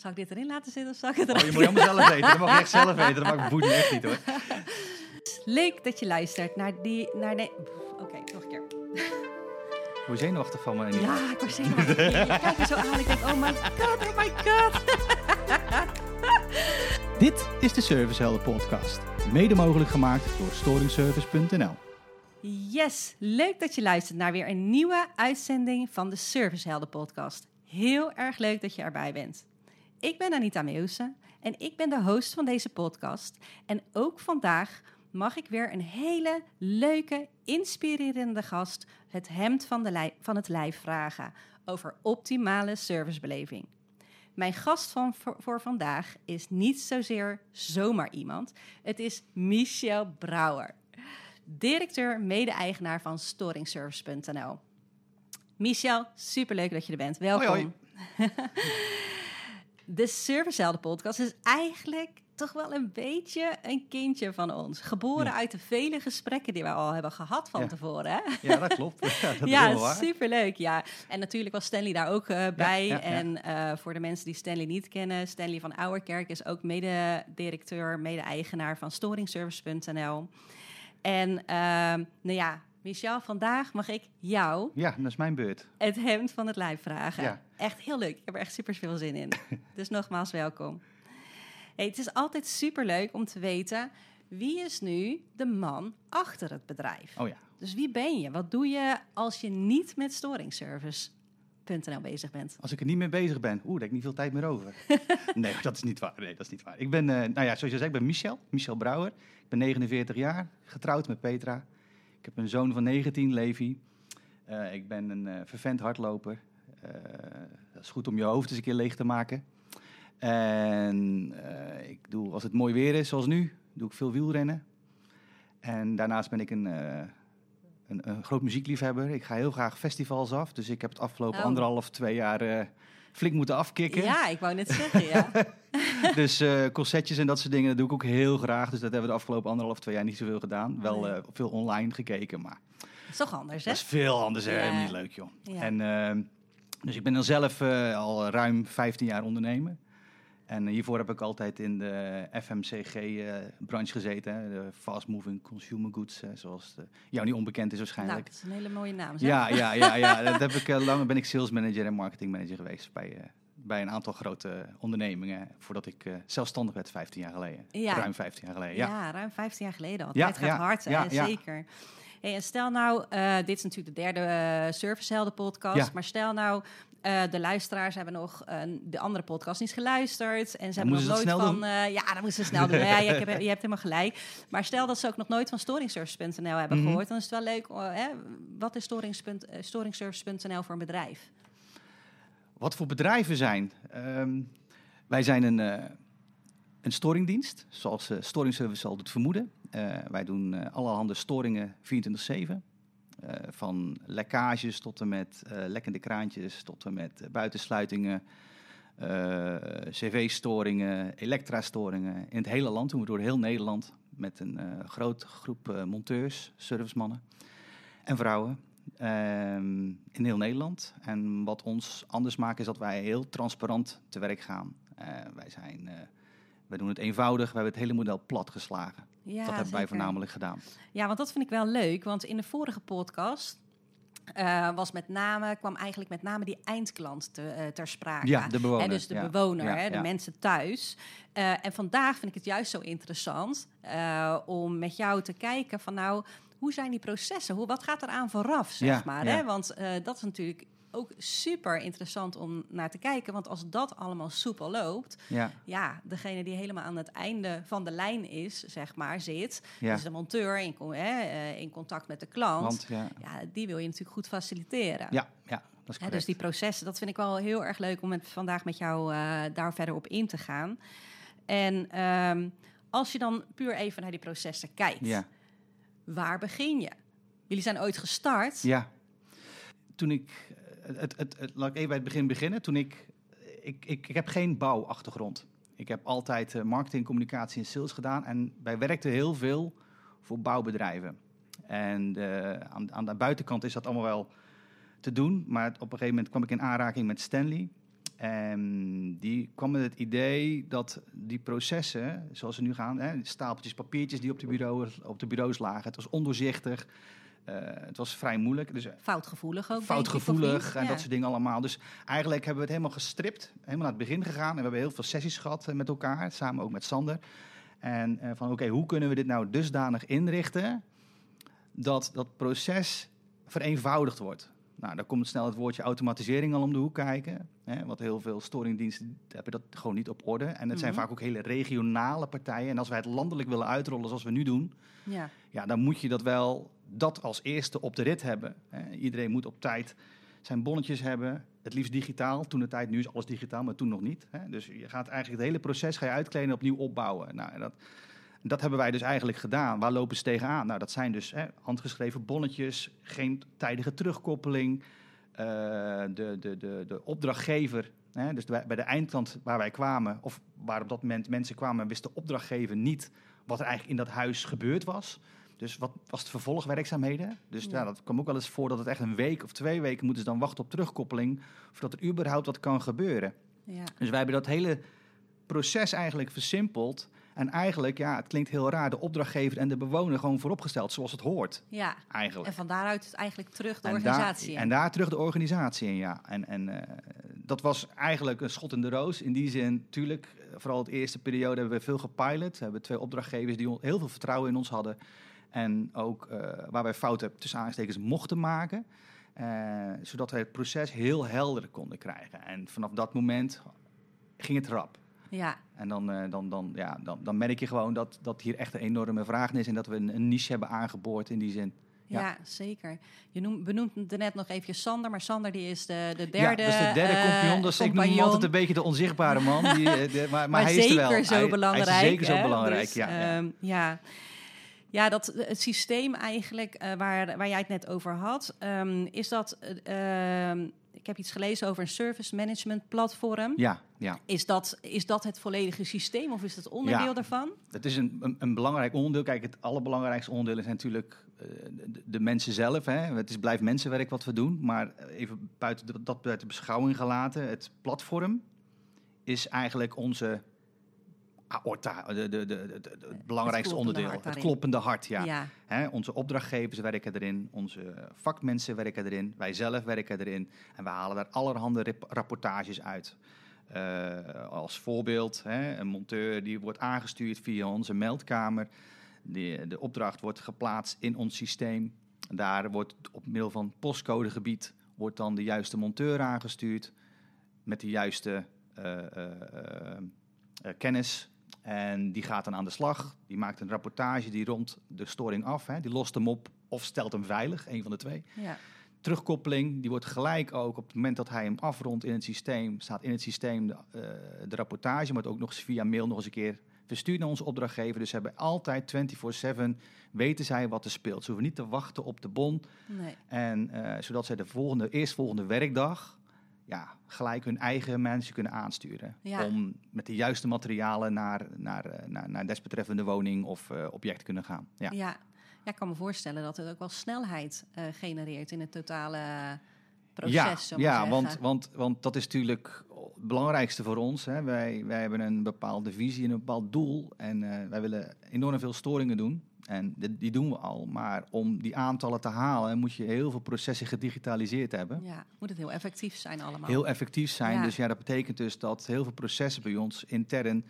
Zal ik dit erin laten zitten of zal ik het Oh, eruit je moet helemaal zelf weten. Dat mag je echt zelf weten. Dat mag boeit me echt niet hoor. Leuk dat je luistert naar die... Naar de... Oké, nog een keer. Hoe zenuwachtig van me. Ja, ik word zenuwachtig. Je kijkt me zo aan. Ik denk, oh my god, oh my god. Dit is de Servicehelden podcast. Mede mogelijk gemaakt door storingservice.nl. Yes, leuk dat je luistert naar weer een nieuwe uitzending van de Servicehelden podcast. Heel erg leuk dat je erbij bent. Ik ben Anita Meusen en ik ben de host van deze podcast. En ook vandaag mag ik weer een hele leuke, inspirerende gast het hemd van, de lij- van het lijf vragen over optimale servicebeleving. Mijn gast van, voor, vandaag is niet zozeer zomaar iemand. Het is Michel Brouwer directeur, mede-eigenaar van storingservice.nl. Michel, superleuk dat je er bent. Welkom. Hoi, De Servicehelden podcast is eigenlijk toch wel een beetje een kindje van ons. Geboren Ja. uit de vele gesprekken die we al hebben gehad van Ja. tevoren. Hè? Ja, dat klopt. Ja, dat ja, superleuk. Ja. En natuurlijk was Stanley daar ook eh, bij. En eh, voor de mensen die Stanley niet kennen, Stanley van Ouwerkerk is ook mede-directeur, mede-eigenaar van storingservice.nl. En ehm, nou ja, Michel, vandaag mag ik jou Ja, dat is mijn beurt. het hemd van het lijf vragen. Ja. Echt heel leuk. Ik heb er echt super veel zin in. dus nogmaals welkom. Hey, het is altijd super leuk om te weten wie is nu de man achter het bedrijf. Oh ja. Dus wie ben je? Wat doe je als je niet met storingservice.nl bezig bent? Als ik er niet mee bezig ben, oeh, daar heb ik niet veel tijd meer over. nee, dat is niet waar. Nee, dat is niet waar. Ik ben, eh, nou ja, zoals je zei, ik ben Michel, Michel Brouwer. Ik ben 49 jaar, getrouwd met Petra. Ik heb een zoon van 19, Levi. Eh, ik ben een eh vervent hardloper. Eh, dat is goed om je hoofd eens een keer leeg te maken. En ik doe, als het mooi weer is, zoals nu, doe ik veel wielrennen. En daarnaast ben ik een, een, een groot muziekliefhebber. Ik ga heel graag festivals af. Dus ik heb het afgelopen Oh. anderhalf, twee jaar flink moeten afkicken. Ja, ik wou net zeggen, ja. Dus eh, concertjes en dat soort dingen, dat doe ik ook heel graag. Dus dat hebben we de afgelopen anderhalf, twee jaar niet zoveel gedaan. Wel eh, veel online gekeken, maar Dat is toch anders, hè? dat is veel anders. hè. Helemaal niet leuk, joh. En, ehm, dus ik ben dan zelf eh, al ruim 15 jaar ondernemer. En eh, hiervoor heb ik altijd in de FMCG-branche gezeten. Hè, de Fast Moving Consumer Goods, eh, zoals de, jou niet onbekend is nou, waarschijnlijk. dat is een hele mooie naam. zeg. Ja, ja, ja, ja. Dat heb ik eh, lang ben ik sales manager en marketing manager geweest bij, eh, bij een aantal grote ondernemingen. Voordat ik eh, zelfstandig werd 15 jaar geleden. Ja. Ruim 15 jaar geleden. Ja, Ja. ruim 15 jaar geleden al. Ja, Het gaat hard, hè? ja, zeker. Hey, en stel nou, eh, dit is natuurlijk de derde eh Servicehelden podcast, maar stel nou, eh, de luisteraars hebben nog eh, de andere podcast niet geluisterd en ze Dan hebben nog nooit van, eh, ja, dan moeten ze snel doen. ja, je, hebt, je hebt helemaal gelijk. Maar stel dat ze ook nog nooit van storingservice.nl hebben Mhm. gehoord, dan is het wel leuk. hè? Wat is storings- storingservice.nl voor een bedrijf? Wat voor bedrijven zijn? Ehm, wij zijn een, een storingdienst, zoals eh Storing Service al doet vermoeden. Wij doen allerhande storingen 24-7. Eh, van lekkages tot en met eh, lekkende kraantjes, tot en met buitensluitingen, eh, cv-storingen, elektra-storingen. In het hele land doen we door heel Nederland met een grote groep monteurs, servicemannen en vrouwen. ehm, in heel Nederland. En wat ons anders maakt is dat wij heel transparant te werk gaan. Wij, zijn, eh, wij doen het eenvoudig, we hebben het hele model plat geslagen. Ja, dat hebben wij zeker. voornamelijk gedaan. Ja, want dat vind ik wel leuk. Want in de vorige podcast eh, was met name, kwam eigenlijk met name die eindklant te, eh, ter sprake. Ja, de bewoner. Dus de ja. bewoner, Ja, de mensen thuis. Eh, en vandaag vind ik het juist zo interessant om met jou te kijken van nou, hoe zijn die processen? Hoe, wat gaat er aan vooraf, zeg Ja, maar? ja. Hè? Want dat is natuurlijk ook super interessant om naar te kijken. Want als dat allemaal soepel loopt, Ja, ja, degene die helemaal aan het einde van de lijn is, zeg maar, zit, ja. dus de monteur in, hè, eh, in contact met de klant, Want ja, ja, die wil je natuurlijk goed faciliteren. ja, ja, dat is Hè, correct. dus die processen, dat vind ik wel heel erg leuk om met, vandaag met jou eh, daar verder op in te gaan. En ehm, als je dan puur even naar die processen kijkt, ja. waar begin je? Jullie zijn ooit gestart. Ja. Toen ik, het, het, laat ik even bij het begin beginnen. Toen ik, ik, ik, ik heb geen bouwachtergrond. Ik heb altijd eh, marketing, communicatie en sales gedaan. En wij werkten heel veel voor bouwbedrijven. En eh, aan, aan de buitenkant is dat allemaal wel te doen. Maar op een gegeven moment kwam ik in aanraking met Stanley. En die kwam met het idee dat die processen, zoals ze nu gaan, hè, stapeltjes papiertjes die op de, bureau, op de bureaus lagen, het was ondoorzichtig. Uh, het was vrij moeilijk. Dus, foutgevoelig ook. Foutgevoelig en dat soort dingen allemaal. Dus eigenlijk hebben we het helemaal gestript, helemaal naar het begin gegaan. En we hebben heel veel sessies gehad met elkaar, samen ook met Sander. En uh, van oké, hoe kunnen we dit nou dusdanig inrichten dat dat proces vereenvoudigd wordt? Nou, dan komt snel het woordje automatisering al om de hoek kijken. Hè, want heel veel storingdiensten hebben dat gewoon niet op orde. En het zijn mhm. vaak ook hele regionale partijen. En als wij het landelijk willen uitrollen zoals we nu doen, ja. Ja, dan moet je dat wel dat als eerste op de rit hebben. Hè. Iedereen moet op tijd zijn bonnetjes hebben. Het liefst digitaal. Toen de tijd, nu is alles digitaal, maar toen nog niet. Hè. Dus je gaat eigenlijk het hele proces ga je uitkleden en opnieuw opbouwen. Nou, dat, dat hebben wij dus eigenlijk gedaan. Waar lopen ze tegenaan? Nou, dat zijn dus hè, handgeschreven bonnetjes, geen tijdige terugkoppeling. Uh, de, de, de, de opdrachtgever, hè, dus bij de eindkant waar wij kwamen, of waar op dat moment mensen kwamen, wist de opdrachtgever niet wat er eigenlijk in dat huis gebeurd was. Dus wat was het vervolgwerkzaamheden? Dus ja. dat kwam ook wel eens voor dat het echt een week of twee weken moeten ze dan wachten op terugkoppeling, voordat er überhaupt wat kan gebeuren. Ja. Dus wij hebben dat hele proces eigenlijk versimpeld. En eigenlijk, ja, het klinkt heel raar, de opdrachtgever en de bewoner gewoon vooropgesteld zoals het hoort. Ja, eigenlijk. En van daaruit eigenlijk terug de organisatie. en daar terug de organisatie in, ja. En, en uh, dat was eigenlijk een schot in de roos. In die zin, natuurlijk, vooral de eerste periode hebben we veel gepilot. We hebben twee opdrachtgevers die heel veel vertrouwen in ons hadden. En ook uh, waar wij fouten tussen aanstekens mochten maken. Uh, zodat we het proces heel helder konden krijgen. En vanaf dat moment ging het rap. Ja. En dan, uh, dan, dan, ja, dan, dan merk je gewoon dat, dat hier echt een enorme vraag is en dat we een, een niche hebben aangeboord in die zin. Ja. ja, zeker. Je noemt, benoemt net nog even Sander, maar Sander die is de, de derde. Ja, dat is de derde uh, compagnon. Dus ik noem altijd een beetje de onzichtbare man. Die, eh, de, maar, maar, hij is er wel. Zo hij, belangrijk, hij is zeker zo belangrijk. Dus, ja, um, ja. Ja, dat, het systeem eigenlijk uh, waar, waar jij het net over had, um, is dat uh, ik heb iets gelezen over een service management platform. Ja, ja. Is dat, is dat het volledige systeem of is dat onderdeel ja, daarvan? Het is een, een, een, belangrijk onderdeel. Kijk, het allerbelangrijkste onderdeel is natuurlijk uh, de, de, mensen zelf. Hè. Het is, blijft mensenwerk wat we doen. Maar even buiten de, dat buiten beschouwing gelaten. Het platform is eigenlijk onze aorta, de, de, de, het belangrijkste onderdeel. het kloppende hart, ja. Onze opdrachtgevers werken erin, onze vakmensen werken erin, wij zelf werken erin. En we halen daar allerhande rapportages uit. Uh, als voorbeeld, een monteur die wordt aangestuurd via onze meldkamer. De, de opdracht wordt geplaatst in ons systeem. Daar wordt op middel van postcodegebied wordt dan de juiste monteur aangestuurd met de juiste uh, uh, kennis en die gaat dan aan de slag. Die maakt een rapportage, die rond de storing af. Hè. Die lost hem op of stelt hem veilig, een van de twee. Ja. Terugkoppeling, die wordt gelijk ook op het moment dat hij hem afrondt in het systeem, staat in het systeem de, uh, de rapportage, maar ook nog eens via mail nog eens een keer verstuurd naar onze opdrachtgever. Dus ze hebben altijd 24-7 weten zij wat er speelt. Ze hoeven niet te wachten op de bon. Nee. En uh, zodat zij de volgende, eerstvolgende werkdag ja, gelijk hun eigen mensen kunnen aansturen. Om met de juiste materialen naar, naar, eh, naar, naar desbetreffende woning of uh, object kunnen gaan. Ja. Ja. ja, ik kan me voorstellen dat het ook wel snelheid uh, genereert in het totale proces. Ja, ja want, want, want dat is natuurlijk het belangrijkste voor ons. Hè. Wij, wij hebben een bepaalde visie en een bepaald doel. En uh, wij willen enorm veel storingen doen. En die doen we al. Maar om die aantallen te halen, moet je heel veel processen gedigitaliseerd hebben. Ja, moet het heel effectief zijn allemaal. Heel effectief zijn. Dus ja, dat betekent dus dat heel veel processen bij ons intern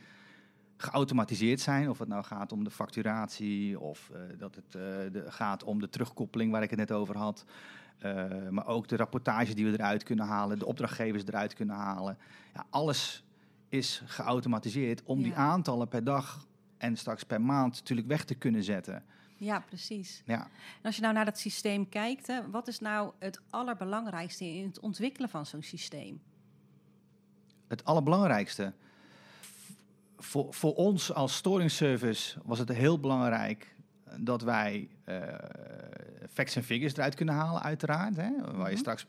geautomatiseerd zijn. Of het nou gaat om de facturatie of uh, dat het uh, de, gaat om de terugkoppeling waar ik het net over had. Uh, maar ook de rapportage die we eruit kunnen halen, de opdrachtgevers eruit kunnen halen. Ja, alles is geautomatiseerd om ja. die aantallen per dag en straks per maand natuurlijk weg te kunnen zetten. Ja, precies. Ja. En als je nou naar dat systeem kijkt, hè, wat is nou het allerbelangrijkste in het ontwikkelen van zo'n systeem? Het allerbelangrijkste. Voor, voor ons als storingsservice was het heel belangrijk dat wij uh, facts en figures eruit kunnen halen, uiteraard. Hè, waar je mhm. straks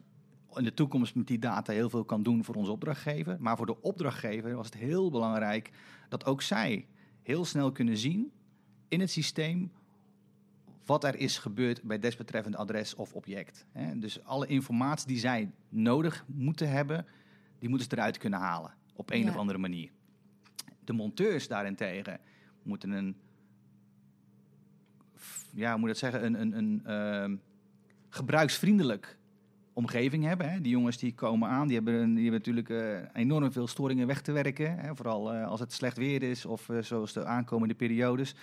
in de toekomst met die data heel veel kan doen voor onze opdrachtgever. Maar voor de opdrachtgever was het heel belangrijk dat ook zij heel snel kunnen zien in het systeem wat er is gebeurd bij desbetreffend adres of object. Dus alle informatie die zij nodig moeten hebben, die moeten ze eruit kunnen halen. Op een Ja. of andere manier. De monteurs daarentegen moeten een... Ja, hoe moet dat zeggen? Een, een, een ehm, gebruiksvriendelijk omgeving hebben. Hè. Die jongens die komen aan, die hebben, die hebben natuurlijk eh, enorm veel storingen weg te werken. Hè. Vooral eh, als het slecht weer is of eh, zoals de aankomende periodes.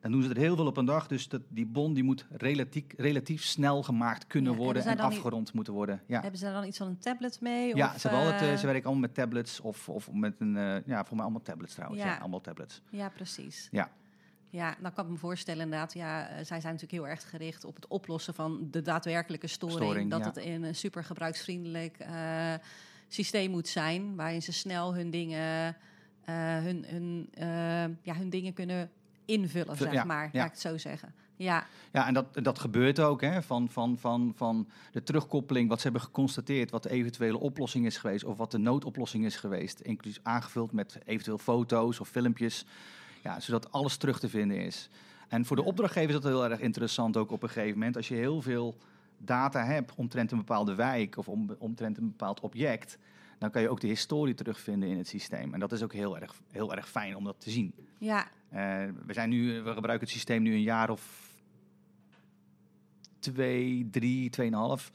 Dan doen ze er heel veel op een dag. Dus dat, die bon die moet relatief, relatief snel gemaakt kunnen Ja, worden en niet- afgerond moeten worden. Ja, Hebben ze daar dan iets van een tablet mee? ja of, ze, altijd, ze werken allemaal met tablets of, of met een... ja, voor mij allemaal tablets trouwens. Ja. Ja. allemaal tablets. Ja, precies. Ja. Ja, dan kan ik me voorstellen inderdaad. Ja, eh, zij zijn natuurlijk heel erg gericht op het oplossen van de daadwerkelijke storing. Storing, dat ja. het in een super gebruiksvriendelijk eh, systeem moet zijn, waarin ze snel hun dingen, eh, hun, hun, ja, hun dingen kunnen invullen, Vul- zeg ja, maar. ja. Laat ik het zo zeggen. Ja, Ja, en dat, dat gebeurt ook. Hè, van, van, van, van de terugkoppeling, wat ze hebben geconstateerd, wat de eventuele oplossing is geweest, of wat de noodoplossing is geweest. Inclusief aangevuld met eventueel foto's of filmpjes. Ja, zodat alles terug te vinden is. En voor de opdrachtgever is dat heel erg interessant ook op een gegeven moment. Als je heel veel data hebt omtrent een bepaalde wijk of om, omtrent een bepaald object, dan kan je ook de historie terugvinden in het systeem. En dat is ook heel erg, heel erg fijn om dat te zien. ja, Eh, we, zijn nu, we gebruiken het systeem nu een jaar of twee, drie, tweeënhalf.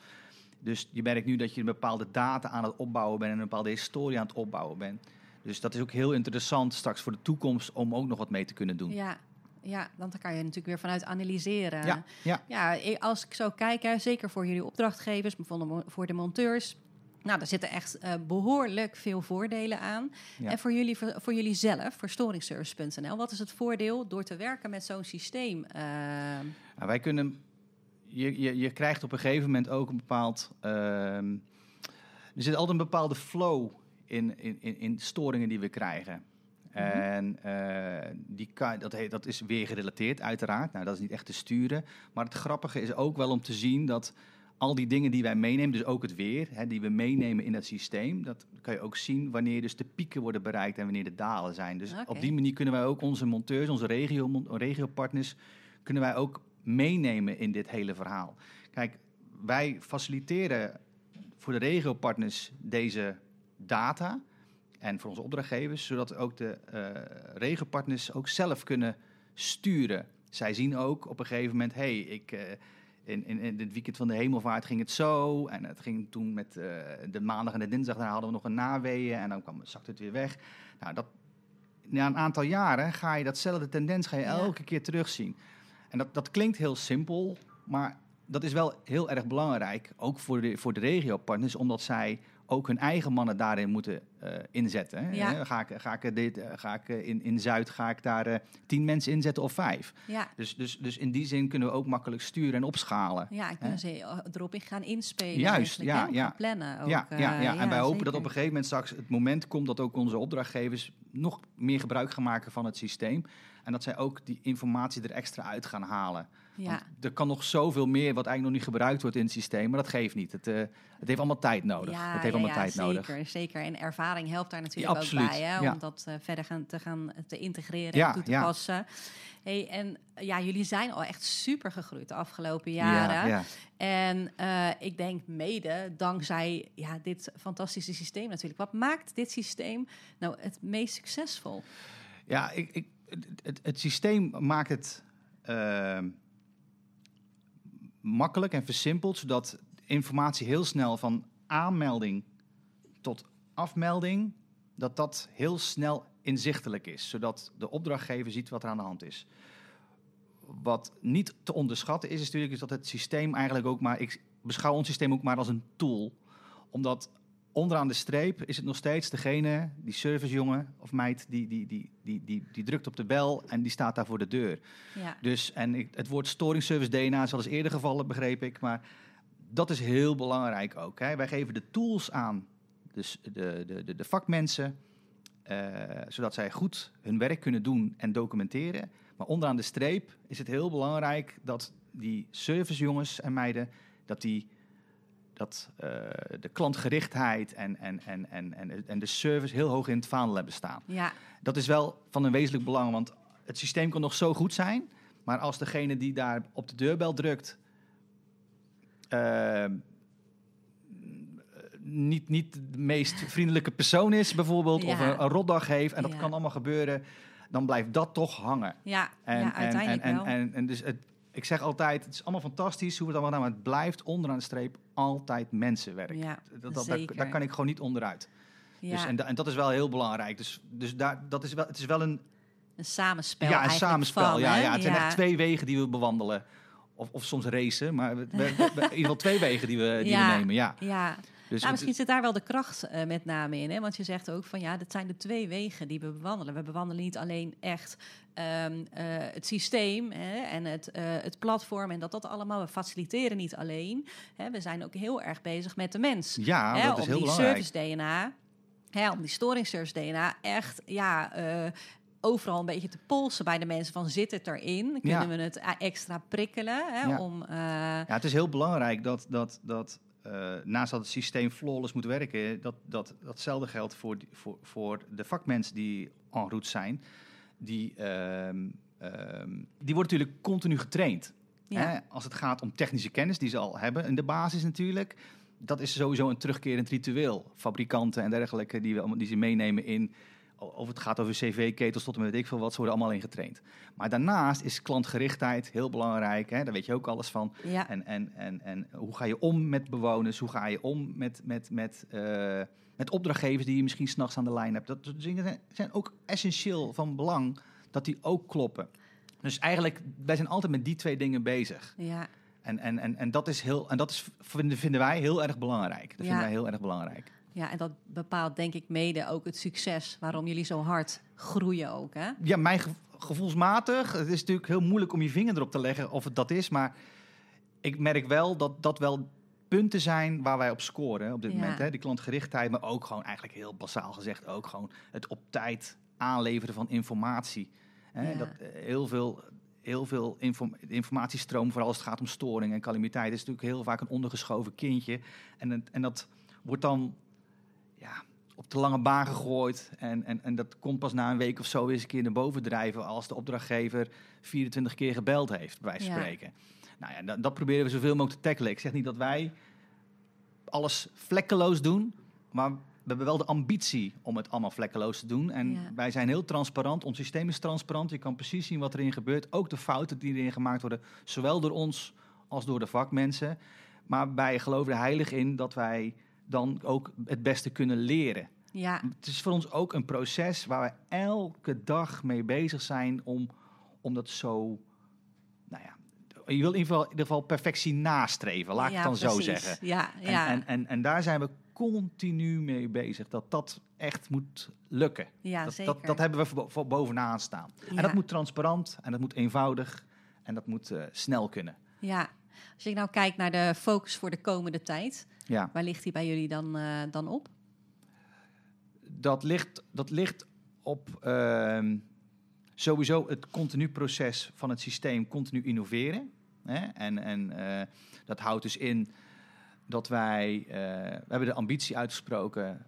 Dus je merkt nu dat je een bepaalde data aan het opbouwen bent en een bepaalde historie aan het opbouwen bent. Dus dat is ook heel interessant straks voor de toekomst om ook nog wat mee te kunnen doen. ja. Ja, want daar kan je natuurlijk weer vanuit analyseren. ja, ja. Ja, als ik zo kijk, hè, zeker voor jullie opdrachtgevers, mo- voor de monteurs. Nou, daar zitten echt eh, behoorlijk veel voordelen aan. Ja. En voor jullie, voor, voor jullie zelf, voor storingservice.nl, wat is het voordeel door te werken met zo'n systeem? Eh, Nou, wij kunnen. Je, je, je krijgt op een gegeven moment ook een bepaald. ehm, er zit altijd een bepaalde flow in, in, in, in storingen die we krijgen. En eh, die kan, dat, heet, dat is weer gerelateerd, uiteraard. Nou, dat is niet echt te sturen. Maar het grappige is ook wel om te zien dat al die dingen die wij meenemen, dus ook het weer, hè, die we meenemen in het systeem, dat kan je ook zien wanneer dus de pieken worden bereikt en wanneer de dalen zijn. Dus op die manier kunnen wij ook onze monteurs, onze regio, regiopartners, kunnen wij ook meenemen in dit hele verhaal. Kijk, wij faciliteren voor de regiopartners deze data en voor onze opdrachtgevers, zodat ook de eh regiopartners ook zelf kunnen sturen. Zij zien ook op een gegeven moment, hey, ik, eh, in, in, in het weekend van de hemelvaart ging het zo. En het ging toen met eh, de maandag en de dinsdag, daar hadden we nog een naweeën. En dan kwam, zakte het weer weg. Nou, dat, na een aantal jaren ga je datzelfde tendens ga je Ja. elke keer terugzien. En dat, dat klinkt heel simpel, maar dat is wel heel erg belangrijk. Ook voor de, voor de regiopartners, omdat zij ook hun eigen mannen daarin moeten eh, inzetten. hè. Ja. Eh, Ga ik, ga ik, dit, eh, ga ik in, in Zuid ga ik daar eh, tien mensen inzetten of vijf? ja, Dus, dus, dus in die zin kunnen we ook makkelijk sturen en opschalen. ja, en kunnen ze erop in gaan inspelen. Juist, ja, ja. Plannen ook. ja, ja, eh, ja, en wij hopen dat op een gegeven moment straks het moment komt dat ook onze opdrachtgevers nog meer gebruik gaan maken van het systeem. En dat zij ook die informatie er extra uit gaan halen. Ja, Want er kan nog zoveel meer wat eigenlijk nog niet gebruikt wordt in het systeem, maar dat geeft niet. Het, eh, het heeft allemaal tijd nodig. Ja, het heeft allemaal tijd zeker, nodig. Zeker, en ervaring helpt daar natuurlijk ook bij, hè, om dat eh, verder gaan, te gaan te integreren en toe te passen. Hey, en ja, jullie zijn al echt super gegroeid de afgelopen Ja, jaren. ja. En eh, ik denk mede dankzij ja, dit fantastische systeem natuurlijk. Wat maakt dit systeem nou het meest succesvol? Ja, ik, ik, het, het, het systeem maakt het makkelijk en versimpeld, zodat informatie heel snel van aanmelding tot afmelding, dat dat heel snel inzichtelijk is, zodat de opdrachtgever ziet wat er aan de hand is. Wat niet te onderschatten is, is natuurlijk is dat het systeem eigenlijk ook maar, ik beschouw ons systeem ook maar als een tool, omdat onderaan de streep is het nog steeds degene, die servicejongen of meid, die, die, die, die, die, die drukt op de bel en die staat daar voor de deur. Ja, Dus, en ik, het woord storingservice DNA is al eens eerder gevallen, begreep ik. Maar dat is heel belangrijk ook. Hè. Wij geven de tools aan, dus de, de, de, de vakmensen, eh, zodat zij goed hun werk kunnen doen en documenteren. Maar onderaan de streep is het heel belangrijk dat die servicejongens en meiden, dat die dat eh, de klantgerichtheid en, en, en, en, en, en de service heel hoog in het vaandel hebben staan ja, dat is wel van een wezenlijk belang. Want het systeem kan nog zo goed zijn. Maar als degene die daar op de deurbel drukt. eh, niet, niet de meest vriendelijke persoon is, bijvoorbeeld, of een, een rotdag heeft, en dat Ja. kan allemaal gebeuren, dan blijft dat toch hangen. Ja, En, ja uiteindelijk en, wel. en, en, en dus het, ik zeg altijd, het is allemaal fantastisch hoe we het allemaal gedaan, maar het blijft onderaan de streep altijd mensenwerk. ja, Dat, dat, daar, kan ik gewoon niet onderuit. ja, Dus, en, da- en dat is wel heel belangrijk. Dus, dus daar, dat is wel, het is wel een, een samenspel ja, een samenspel. van, ja, ja, het zijn echt twee wegen die we bewandelen. Of, of soms racen, maar we, we- we- in ieder geval twee wegen die we, die we nemen. Ja. Ja, Dus nou, misschien zit daar wel de kracht eh, met name in. Hè? Want je zegt ook van ja, dat zijn de twee wegen die we bewandelen. We bewandelen niet alleen echt ehm, eh, het systeem hè, en het, eh, het platform en dat dat allemaal. We faciliteren niet alleen. Hè? We zijn ook heel erg bezig met de mens. ja, hè, dat is om heel die belangrijk. service DNA, hè, om die storingservice DNA echt ja, overal een beetje te polsen bij de mensen van zit het erin? Kunnen Ja. we het extra prikkelen hè, Ja. om Ja, het is heel belangrijk dat, dat, dat eh, naast dat het systeem flawless moet werken, dat, dat, datzelfde geldt voor, voor, voor de vakmensen die en route zijn. Die, ehm, ehm, die worden natuurlijk continu getraind. ja, Hè? Als het gaat om technische kennis die ze al hebben in de basis natuurlijk. Dat is sowieso een terugkerend ritueel. Fabrikanten en dergelijke die, we, die ze meenemen in... Of het gaat over cv-ketels tot en met weet ik veel wat, ze worden allemaal in getraind. Maar daarnaast is klantgerichtheid heel belangrijk. Hè? Daar weet je ook alles van. ja. En, en, en, en hoe ga je om met bewoners? Hoe ga je om met, met, met, eh, met opdrachtgevers die je misschien s'nachts aan de lijn hebt? Dat soort dingen zijn, zijn ook essentieel van belang dat die ook kloppen. Dus eigenlijk, wij zijn altijd met die twee dingen bezig. ja. En, en, en, en dat is, heel, en dat is, vinden, vinden wij heel erg belangrijk. Dat Ja. vinden wij heel erg belangrijk. Ja, en dat bepaalt denk ik mede ook het succes waarom jullie zo hard groeien ook, hè? Ja, mijn gev- gevoelsmatig, het is natuurlijk heel moeilijk om je vinger erop te leggen of het dat is, maar ik merk wel dat dat wel punten zijn waar wij op scoren op dit Ja. moment. Hè? Die klantgerichtheid, maar ook gewoon eigenlijk heel basaal gezegd ook gewoon het op tijd aanleveren van informatie. Hè? Ja. Dat, eh, heel veel, heel veel inform- informatiestroom, vooral als het gaat om storing en calamiteit, is natuurlijk heel vaak een ondergeschoven kindje. En, en dat wordt dan ja, op de lange baan gegooid. En, en, en dat komt pas na een week of zo eens een keer naar boven drijven als de opdrachtgever 24 keer gebeld heeft, bij wijze van Ja. spreken. Nou ja, dat, dat proberen we zoveel mogelijk te tackelen. Ik zeg niet dat wij alles vlekkeloos doen, maar we hebben wel de ambitie om het allemaal vlekkeloos te doen. En Ja. wij zijn heel transparant. Ons systeem is transparant. Je kan precies zien wat erin gebeurt. Ook de fouten die erin gemaakt worden, zowel door ons als door de vakmensen. Maar wij geloven er heilig in dat wij dan ook het beste kunnen leren. Ja, Het is voor ons ook een proces waar we elke dag mee bezig zijn om, om dat zo, nou ja, je wil in ieder geval, in ieder geval perfectie nastreven, laat ik het dan zo zeggen. Ja, En, ja, en, en, en daar zijn we continu mee bezig, dat dat echt moet lukken. ja dat, zeker. dat, dat hebben we voor, voor bovenaan staan. Ja. En dat moet transparant en dat moet eenvoudig en dat moet eh, snel kunnen. Ja, als je nou kijkt naar de focus voor de komende tijd, Ja. waar ligt die bij jullie dan, eh, dan op? dat ligt, dat ligt op ehm, sowieso het continu proces van het systeem continu innoveren. Hè? En, en eh, dat houdt dus in dat wij, eh, we hebben de ambitie uitgesproken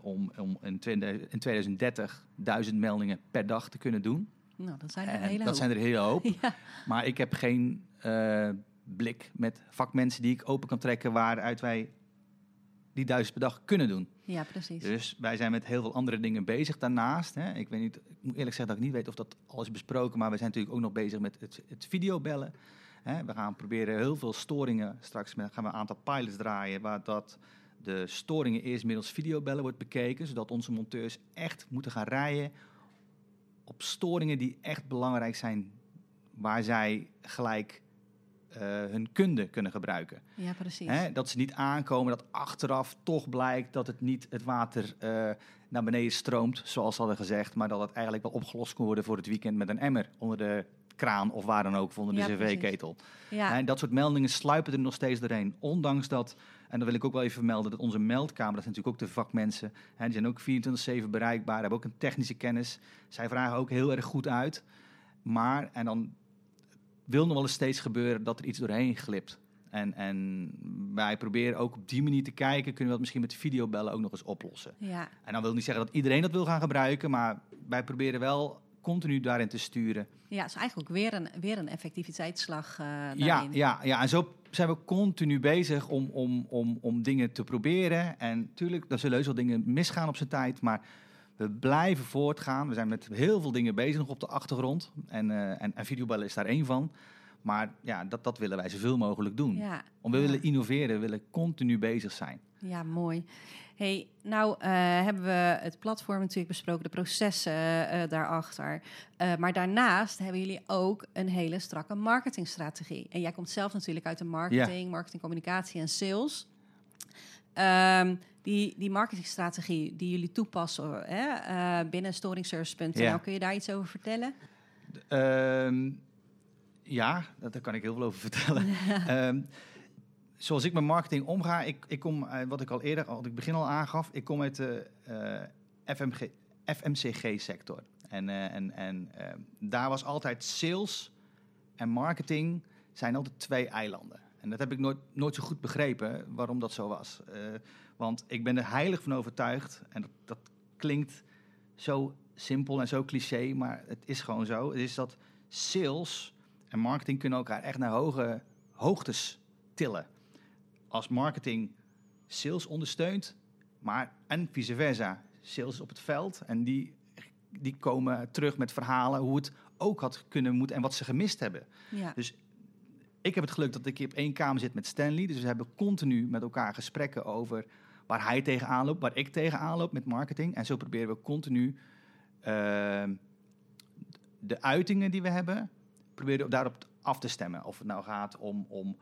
om, om in, 20, in 2030 duizend meldingen per dag te kunnen doen. Nou, dat zijn er een En hele dat hoop. zijn er een hele hoop. Ja, Maar ik heb geen blik met vakmensen die ik open kan trekken waaruit wij die duizend per dag kunnen doen. ja, precies. Dus wij zijn met heel veel andere dingen bezig daarnaast. Hè. Ik, weet niet, ik moet eerlijk zeggen dat ik niet weet of dat al is besproken, maar we zijn natuurlijk ook nog bezig met het, het videobellen. Hè. We gaan proberen heel veel storingen. Straks met- gaan we een aantal pilots draaien waar dat de storingen eerst middels videobellen wordt bekeken, zodat onze monteurs echt moeten gaan rijden op storingen die echt belangrijk zijn, waar zij gelijk eh, hun kunde kunnen gebruiken. Ja, precies. Hè, dat ze niet aankomen, dat achteraf toch blijkt dat het niet het water eh, naar beneden stroomt, zoals ze hadden gezegd, maar dat het eigenlijk wel opgelost kon worden voor het weekend met een emmer onder de kraan of waar dan ook, of onder Ja, de cv-ketel. Ja, En dat soort meldingen sluipen er nog steeds doorheen. Ondanks dat, en dat wil ik ook wel even vermelden, dat onze meldkamer, dat zijn natuurlijk ook de vakmensen, hè, die zijn ook 24-7 bereikbaar, hebben ook een technische kennis. Zij vragen ook heel erg goed uit. Maar, en dan wil nog wel eens steeds gebeuren dat er iets doorheen glipt. En, en wij proberen ook op die manier te kijken, kunnen we dat misschien met videobellen ook nog eens oplossen. ja, En dan wil niet zeggen dat iedereen dat wil gaan gebruiken, maar wij proberen wel continu daarin te sturen. Ja, is eigenlijk ook weer een, weer een effectiviteitsslag uh, Ja, ja, ja, en zo zijn we continu bezig om, om, om, om dingen te proberen. En natuurlijk, er zullen heus wel dingen misgaan op zijn tijd, maar we blijven voortgaan. We zijn met heel veel dingen bezig nog op de achtergrond. En, uh, en, en videobellen is daar één van. Maar ja, dat, dat willen wij zoveel mogelijk doen. Ja, Om we willen innoveren, we willen continu bezig zijn. Ja, mooi. Hey, nou uh, hebben we het platform natuurlijk besproken, de processen uh, daarachter. Uh, maar daarnaast hebben jullie ook een hele strakke marketingstrategie. En jij komt zelf natuurlijk uit de marketing, ja. marketing, communicatie en sales. Um, die, die marketingstrategie die jullie toepassen hè, binnen storingservice.nl, ja. kun je daar iets over vertellen? Um, ja, daar kan ik heel veel over vertellen. um, zoals ik met marketing omga, ik, ik kom, uh, wat ik al eerder, al ik begin al aangaf, ik kom uit de uh, FMG, FMCG-sector. En, en, en daar was altijd sales en marketing zijn altijd twee eilanden. En dat heb ik nooit, nooit zo goed begrepen waarom dat zo was. want ik ben er heilig van overtuigd, en dat, dat klinkt zo simpel en zo cliché, maar het is gewoon zo. Het is dat sales en marketing kunnen elkaar echt naar hoge hoogtes tillen als marketing sales ondersteunt, maar en vice versa. Sales op het veld en die, die komen terug met verhalen hoe het ook had kunnen moeten en wat ze gemist hebben. Ja. Dus ik heb het geluk dat ik op één kamer zit met Stanley. Dus we hebben continu met elkaar gesprekken over waar hij tegenaan loopt, waar ik tegenaan loop met marketing. En zo proberen we continu uh, de uitingen die we hebben, proberen daarop af te stemmen. Of het nou gaat om, om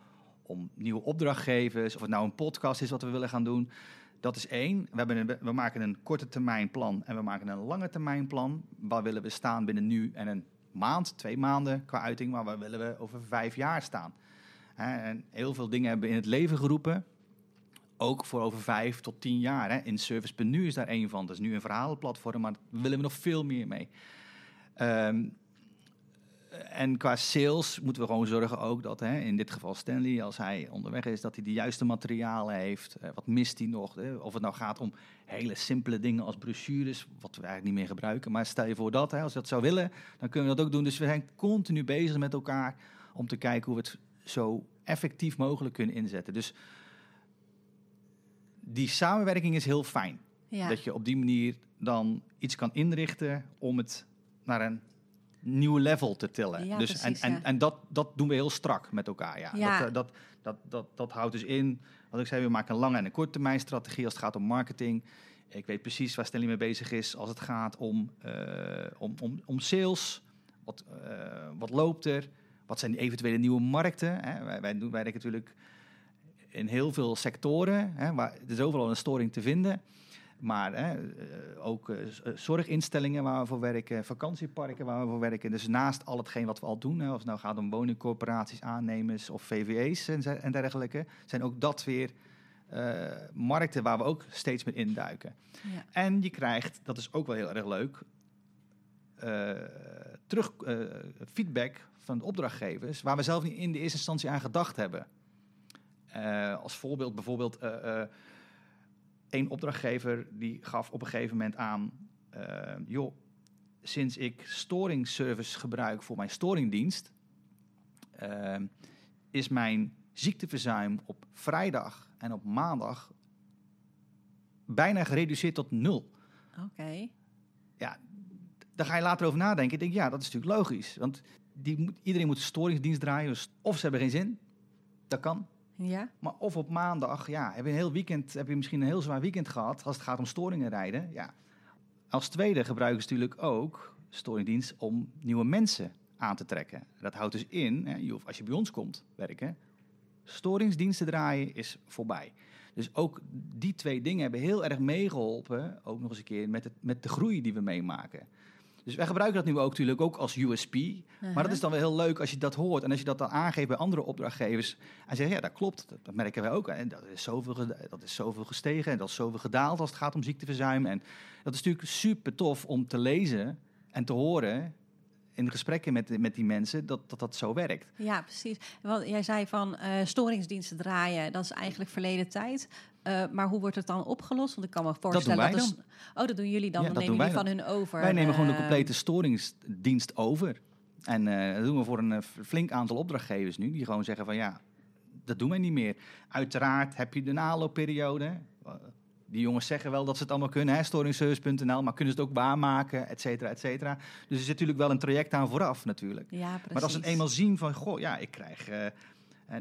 om nieuwe opdrachtgevers, of het nou een podcast is wat we willen gaan doen. Dat is één. We, hebben een, we maken een korte termijn plan en we maken een lange termijn plan. Waar willen we staan binnen nu en een maand, twee maanden qua uiting, maar waar willen we over vijf jaar staan? en heel veel dingen hebben we in het leven geroepen. Ook voor over vijf tot tien jaar. In Service.nu is daar één van. Dat is nu een verhalenplatform, maar daar willen we nog veel meer mee. Um, en qua sales moeten we gewoon zorgen ook dat, hè, in dit geval Stanley, als hij onderweg is, dat hij de juiste materialen heeft. Uh, wat mist hij nog? Hè? Of het nou gaat om hele simpele dingen als brochures, wat we eigenlijk niet meer gebruiken. Maar stel je voor dat, hè, als je dat zou willen, dan kunnen we dat ook doen. Dus we zijn continu bezig met elkaar om te kijken hoe we het zo effectief mogelijk kunnen inzetten. Dus die samenwerking is heel fijn. Ja. Dat je op die manier dan iets kan inrichten om het naar een nieuw level te tillen. Ja, dus, precies, en, ja. en, en dat, dat doen we heel strak met elkaar. Ja. Ja. Dat, eh, dat, dat, dat, dat houdt dus in, wat ik zei, we maken een lange en een korte termijn strategie als het gaat om marketing. Ik weet precies waar Stanley mee bezig is als het gaat om, uh, om, om, om sales. Wat, uh, wat loopt er? Wat zijn de eventuele nieuwe markten? Hè? Wij, wij, doen, wij werken natuurlijk in heel veel sectoren. Hè, waar, er is overal een storing te vinden. Maar hè, ook uh, zorginstellingen waar we voor werken, vakantieparken waar we voor werken. Dus naast al hetgeen wat we al doen, hè, of het nou gaat om woningcorporaties, aannemers of VVE's en, en dergelijke, zijn ook dat weer uh, markten waar we ook steeds meer induiken. Ja. En je krijgt, dat is ook wel heel erg leuk, uh, terug feedback van de opdrachtgevers waar we zelf niet in de eerste instantie aan gedacht hebben. als voorbeeld bijvoorbeeld een opdrachtgever die gaf op een gegeven moment aan... Uh, joh, sinds ik storingservice gebruik voor mijn storingdienst... Uh, is mijn ziekteverzuim op vrijdag en op maandag bijna gereduceerd tot nul. Oké. Okay. Ja, daar ga je later over nadenken. Ik denk, ja, dat is natuurlijk logisch. Want die moet, iedereen moet een storingsdienst draaien. Dus of ze hebben geen zin, dat kan. Ja. Maar of op maandag, ja, heb je een heel weekend, heb je misschien een heel zwaar weekend gehad als het gaat om storingen rijden. Ja. Als tweede gebruiken ze natuurlijk ook storingdienst om nieuwe mensen aan te trekken. Dat houdt dus in, hè, als je bij ons komt werken, storingsdiensten draaien is voorbij. Dus ook die twee dingen hebben heel erg meegeholpen, ook nog eens een keer, met, het, met de groei die we meemaken. Dus wij gebruiken dat nu ook natuurlijk ook als USP. Uh -huh. Maar dat is dan wel heel leuk als je dat hoort. En als je dat dan aangeeft bij andere opdrachtgevers. En zegt, ja, dat klopt. Dat, dat merken wij ook. En dat is, zoveel, dat is zoveel gestegen en dat is zoveel gedaald als het gaat om ziekteverzuim. En dat is natuurlijk super tof om te lezen en te horen in gesprekken met, met die mensen dat, dat dat zo werkt. Ja, precies. Want jij zei van uh, storingsdiensten draaien, dat is eigenlijk verleden tijd. Eh, maar hoe wordt het dan opgelost? Want ik kan me voorstellen dat... dus- oh, dat doen jullie dan. Ja, dan dat nemen jullie van hun over. Wij nemen gewoon de Eh, complete storingsdienst over. En eh, dat doen we voor een flink aantal opdrachtgevers nu, die gewoon zeggen van ja, dat doen wij niet meer. Uiteraard heb je de naloopperiode. Die jongens zeggen wel dat ze het allemaal kunnen, hè, storingservice.nl, maar kunnen ze het ook waarmaken, et cetera, et cetera. Dus er zit natuurlijk wel een traject aan vooraf natuurlijk. Ja, precies. Maar als ze het eenmaal zien van, goh, ja, ik krijg...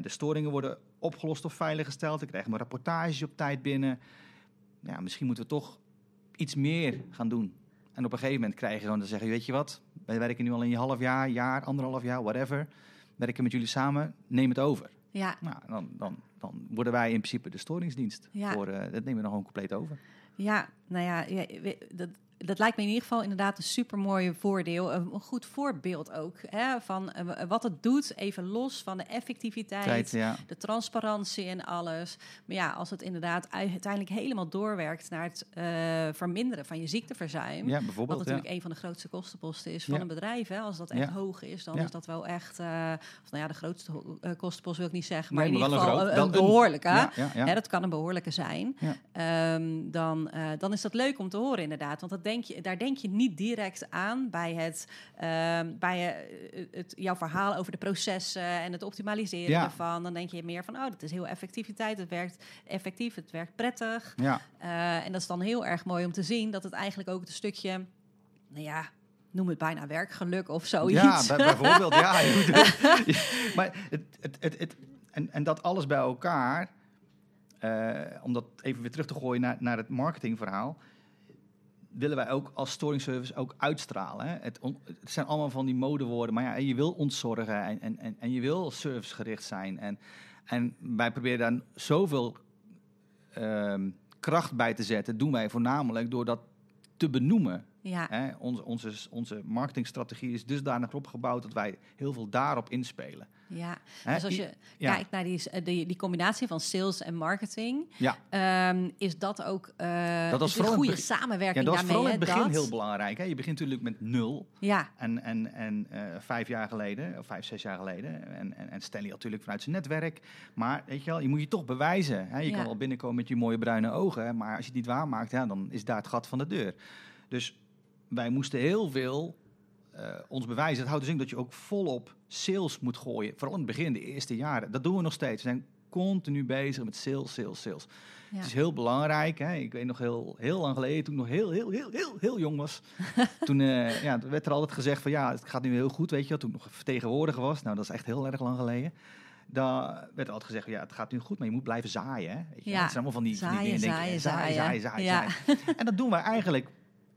de storingen worden opgelost of veiliggesteld. Ik krijg mijn rapportage op tijd binnen. Ja, misschien moeten we toch iets meer gaan doen. En op een gegeven moment krijg je gewoon te zeggen, weet je wat? Wij werken nu al een half jaar, jaar, anderhalf jaar, whatever. Werken met jullie samen, neem het over. Ja, Nou, dan, dan, dan worden wij in principe de storingsdienst. Ja. Voor, eh, dat nemen we dan gewoon compleet over. Ja, nou ja, ja, dat, dat lijkt me in ieder geval inderdaad een supermooi voordeel. Een goed voorbeeld ook. Hè, van eh, wat het doet, even los van de effectiviteit. Tijd, ja. De transparantie en alles. Maar ja, als het inderdaad uiteindelijk helemaal doorwerkt naar het eh, verminderen van je ziekteverzuim. ja, Wat natuurlijk ja. een van de grootste kostenposten is van een bedrijf. Hè? Als dat echt hoog is, dan is dat wel echt... eh, of nou ja, de grootste kostenpost wil ik niet zeggen. Maar Nee, in ieder een geval groot- een, behoorlijke. Hè, dat kan een behoorlijke zijn. Ehm, dan, dan is dat leuk om te horen inderdaad. Want dat denk je, daar denk je niet direct aan bij, het, ehm, bij eh, het, jouw verhaal over de processen en het optimaliseren Ja. ervan. Dan denk je meer van, oh, dat is heel effectiviteit. Het werkt effectief, het werkt prettig. Ja, Eh, en dat is dan heel erg mooi om te zien dat het eigenlijk ook een stukje, nou ja, noem het bijna werkgeluk of zoiets. Ja, bij- bijvoorbeeld. ja, maar het, het, het, het, en, en dat alles bij elkaar, eh, om dat even weer terug te gooien naar, naar het marketingverhaal, willen wij ook als storingservice ook uitstralen. Hè? Het, zijn allemaal van die modewoorden, maar ja, je wil ontzorgen en, en, en, en je wil servicegericht zijn. En, en wij proberen daar zoveel ehm, kracht bij te zetten, doen wij voornamelijk door dat te benoemen. Ja, Hè, onze, onze, onze marketingstrategie is dusdanig opgebouwd dat wij heel veel daarop inspelen. ja. Hè, Dus als je ja. kijkt naar die, eh, die, die combinatie van sales en marketing, Ja, ehm, is dat ook eh Dat was een goede samenwerking ja dat daarmee. vooral in het begin dat- heel belangrijk. Hè. Je begint natuurlijk met nul. Ja, En, en, en eh, vijf jaar geleden, of vijf, zes jaar geleden. En, en, en Stanley natuurlijk vanuit zijn netwerk. Maar weet je wel, je moet je toch bewijzen. Hè. Je Ja. kan wel binnenkomen met je mooie bruine ogen. Maar als je het niet waarmaakt, ja, dan is daar het gat van de deur. Dus wij moesten heel veel eh, ons bewijzen. Dat houdt dus in dat je ook volop sales moet gooien. Vooral in het begin, de eerste jaren. Dat doen we nog steeds. We zijn continu bezig met sales, sales, sales. ja. Het is heel belangrijk. Hè? Ik weet nog heel, heel lang geleden, toen ik nog heel, heel, heel, heel, heel jong was. toen eh, ja, werd er altijd gezegd van ja, het gaat nu heel goed, weet je wel. Toen ik nog vertegenwoordiger was, nou dat is echt heel erg lang geleden. Daar werd er altijd gezegd ja, het gaat nu goed, maar je moet blijven zaaien. Hè? Weet je? Ja. Het zijn allemaal van die, van die Zaaien, denk zaaien, zaaien, zaaien. zaaien, Ja. zaaien. En dat doen wij eigenlijk,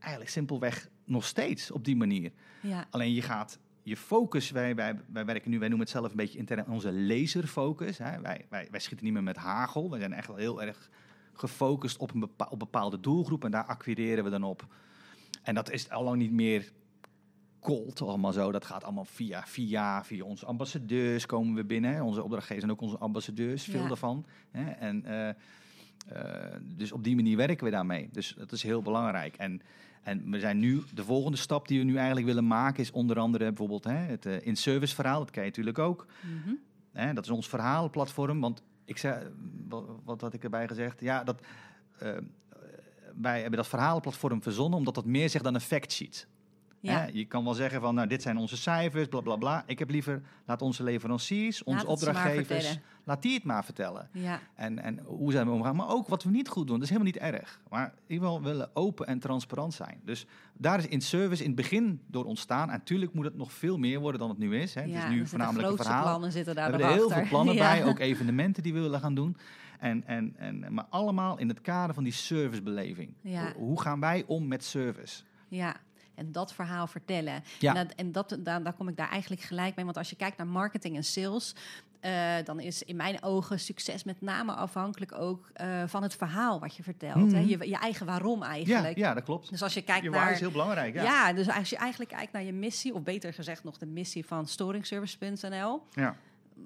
eigenlijk simpelweg nog steeds op die manier. ja. Alleen je gaat je focus, wij, wij, wij werken nu, wij noemen het zelf een beetje intern onze laserfocus. Hè. Wij, wij, wij schieten niet meer met hagel. We zijn echt wel heel erg gefocust op een op bepaalde doelgroep en daar acquireren we dan op. En dat is al lang niet meer cold allemaal zo. Dat gaat allemaal via, via, via onze ambassadeurs komen we binnen. Onze opdrachtgevers en ook onze ambassadeurs, veel Ja. daarvan. Hè. En, eh, eh, dus op die manier werken we daarmee. Dus dat is heel belangrijk. En, en we zijn nu, de volgende stap die we nu eigenlijk willen maken, is onder andere bijvoorbeeld hè, het eh, in-service verhaal. Dat ken je natuurlijk ook. Mhm. Hè, dat is ons verhalenplatform. Want ik zei, wat, wat had ik erbij gezegd? Ja, dat, eh, wij hebben dat verhalenplatform verzonnen omdat dat meer zegt dan een factsheet. Ja. Je kan wel zeggen van, nou, dit zijn onze cijfers, bla bla bla. Ik heb liever, laat onze leveranciers, onze opdrachtgevers, laat die het maar vertellen. ja. En, en hoe zijn we omgaan. Maar ook wat we niet goed doen. Dat is helemaal niet erg. Maar in ieder geval willen open en transparant zijn. Dus daar is in service in het begin door ontstaan. En natuurlijk moet het nog veel meer worden dan het nu is. Hè. ja. het is nu voornamelijk een verhaal. plannen zitten We daar hebben er heel veel plannen Ja. bij. Ook evenementen die we willen gaan doen. En, en, en, maar allemaal in het kader van die servicebeleving. Hoe gaan wij om met service? Ja, en dat verhaal vertellen. Ja. En, dat, en dat, daar, daar kom ik daar eigenlijk gelijk mee. Want als je kijkt naar marketing en sales, eh, dan is in mijn ogen succes met name afhankelijk ook eh, van het verhaal wat je vertelt. hè? Mhm. Je, je eigen waarom Ja, eigenlijk. ja, dat klopt. Dus als je kijkt Je waar naar. is heel belangrijk. Ja. ja. dus als je eigenlijk kijkt naar je missie, of beter gezegd nog de missie van storingservice.nl. Ja.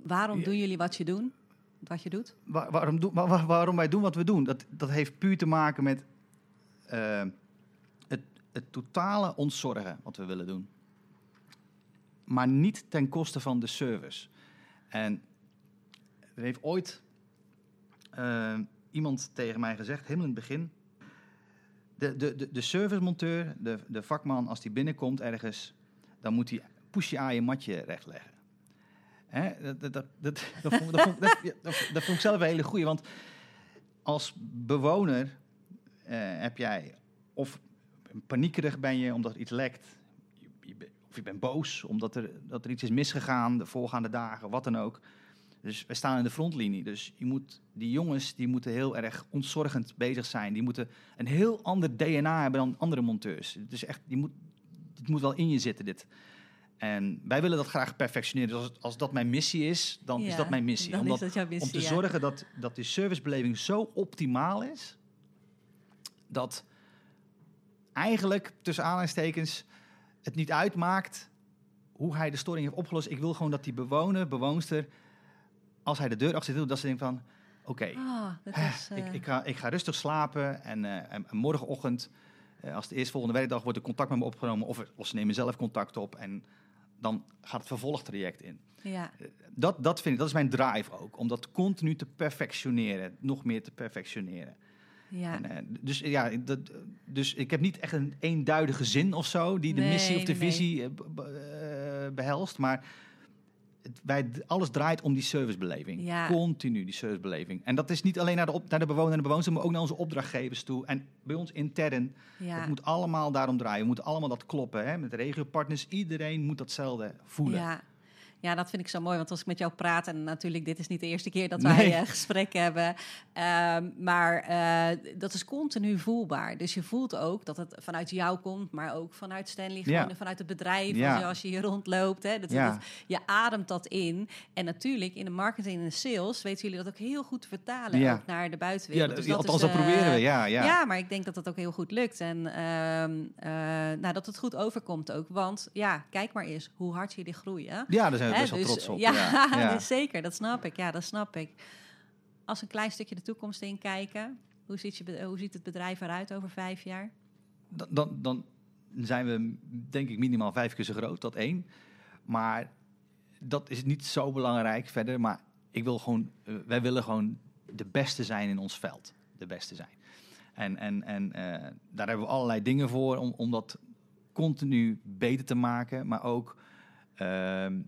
Waarom Ja. doen jullie wat je doen? Wat je doet? Waar- waarom, wa- waarom wij doen wat we doen, dat, dat heeft puur te maken met eh, het, totale ontzorgen wat we willen doen. Maar niet ten koste van de service. En er heeft ooit eh, iemand tegen mij gezegd, helemaal in het begin. De, de, de, de servicemonteur, de, de vakman, als die binnenkomt ergens, dan moet hij pushje aan je matje rechtleggen. Hè? Dat, dat, dat, dat, vond, dat, ik zelf een hele goeie. Want als bewoner eh, heb jij of paniekerig ben je omdat iets lekt. Je, je be- of je bent boos omdat er, dat er iets is misgegaan de voorgaande dagen, wat dan ook. Dus we staan in de frontlinie. Dus je moet, die jongens die moeten heel erg ontzorgend bezig zijn. Die moeten een heel ander DNA hebben dan andere monteurs. Het is echt, die moet, het moet wel in je zitten, dit. En wij willen dat graag perfectioneren. Dus als, als dat mijn missie is, dan is dat mijn missie. Dan Omdat- is dat jouw missie, om te ja. zorgen dat, dat die servicebeleving zo optimaal is, dat eigenlijk tussen aanhalingstekens het niet uitmaakt hoe hij de storing heeft opgelost. Ik wil gewoon dat die bewoner, bewoonster, als hij de deur achter doet, dat ze denkt van, oké, Ah, Hè, is, eh, ik, ik, ga, ik ga rustig slapen en, eh, en, en morgenochtend, eh, als de eerstvolgende werkdag, wordt er contact met me opgenomen of, of ze nemen zelf contact op en dan gaat het vervolgtraject in. ja. Dat, dat vind ik, dat is mijn drive ook, om dat continu te perfectioneren, nog meer te perfectioneren. Ja. En, eh, dus ja, dat, dus ik heb niet echt een eenduidige zin of zo die de Nee, missie of de nee, visie eh, eh, behelst, maar het, wij, alles draait om die servicebeleving. Ja. Continu die servicebeleving. En dat is niet alleen naar de, op, naar de bewoner en de bewoner, maar ook naar onze opdrachtgevers toe. En bij ons intern, ja. het moet allemaal daarom draaien. We moeten allemaal dat kloppen. Hè? Met regiopartners, iedereen moet datzelfde voelen. Ja. Ja, dat vind ik zo mooi. Want als ik met jou praat, en natuurlijk, dit is niet de eerste keer dat Nee. wij eh, gesprek hebben. ehm, maar eh, dat is continu voelbaar. Dus je voelt ook dat het vanuit jou komt, maar ook vanuit Stanley, Ja. gewoon vanuit het bedrijf. Ja. Als, je, als je hier rondloopt. Hè, dat, Ja. dat- je ademt dat in. En natuurlijk, in de marketing en de sales weten jullie dat ook heel goed te vertalen. Ja. Ook naar de Ja, buitenwereld. dat- Dus dat althans, is, dat proberen eh, we. Ja, ja. ja. maar ik denk dat dat ook heel goed lukt. En ehm, eh, nou, dat het goed overkomt ook. Want ja, kijk maar eens hoe hard jullie groeien. Ja, daar zijn Hè, best wel dus, trots op. Ja, ja. Ja. dus zeker. Dat snap ik. Ja, dat snap ik. Als een klein stukje de toekomst in kijken. Hoe ziet, je, hoe ziet het bedrijf eruit over vijf jaar? dan, dan, dan zijn we denk ik minimaal vijf keer zo groot, dat één. Maar dat is niet zo belangrijk verder. Maar ik wil gewoon, eh, wij willen gewoon de beste zijn in ons veld. De beste zijn. En, en, en eh, daar hebben we allerlei dingen voor om, om dat continu beter te maken. Maar ook ehm, eh,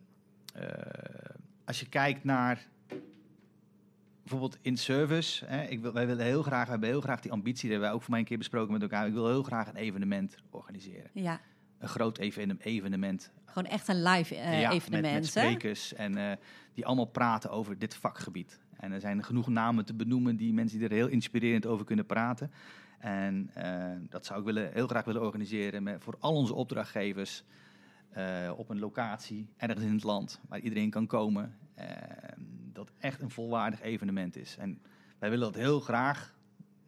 als je kijkt naar bijvoorbeeld in service. Hè, ik wil, wij willen heel graag, we hebben heel graag die ambitie, dat hebben wij ook voor mij een keer besproken met elkaar. Ik wil heel graag een evenement organiseren. Ja, Een groot even- evenement. gewoon echt een live eh, Ja, evenement. Met, met hè? sprekers en eh, die allemaal praten over dit vakgebied. En er zijn genoeg namen te benoemen die mensen die er heel inspirerend over kunnen praten. En eh, dat zou ik willen, heel graag willen organiseren met, voor al onze opdrachtgevers. Eh, op een locatie ergens in het land waar iedereen kan komen. eh, dat echt een volwaardig evenement is. En wij willen dat heel graag.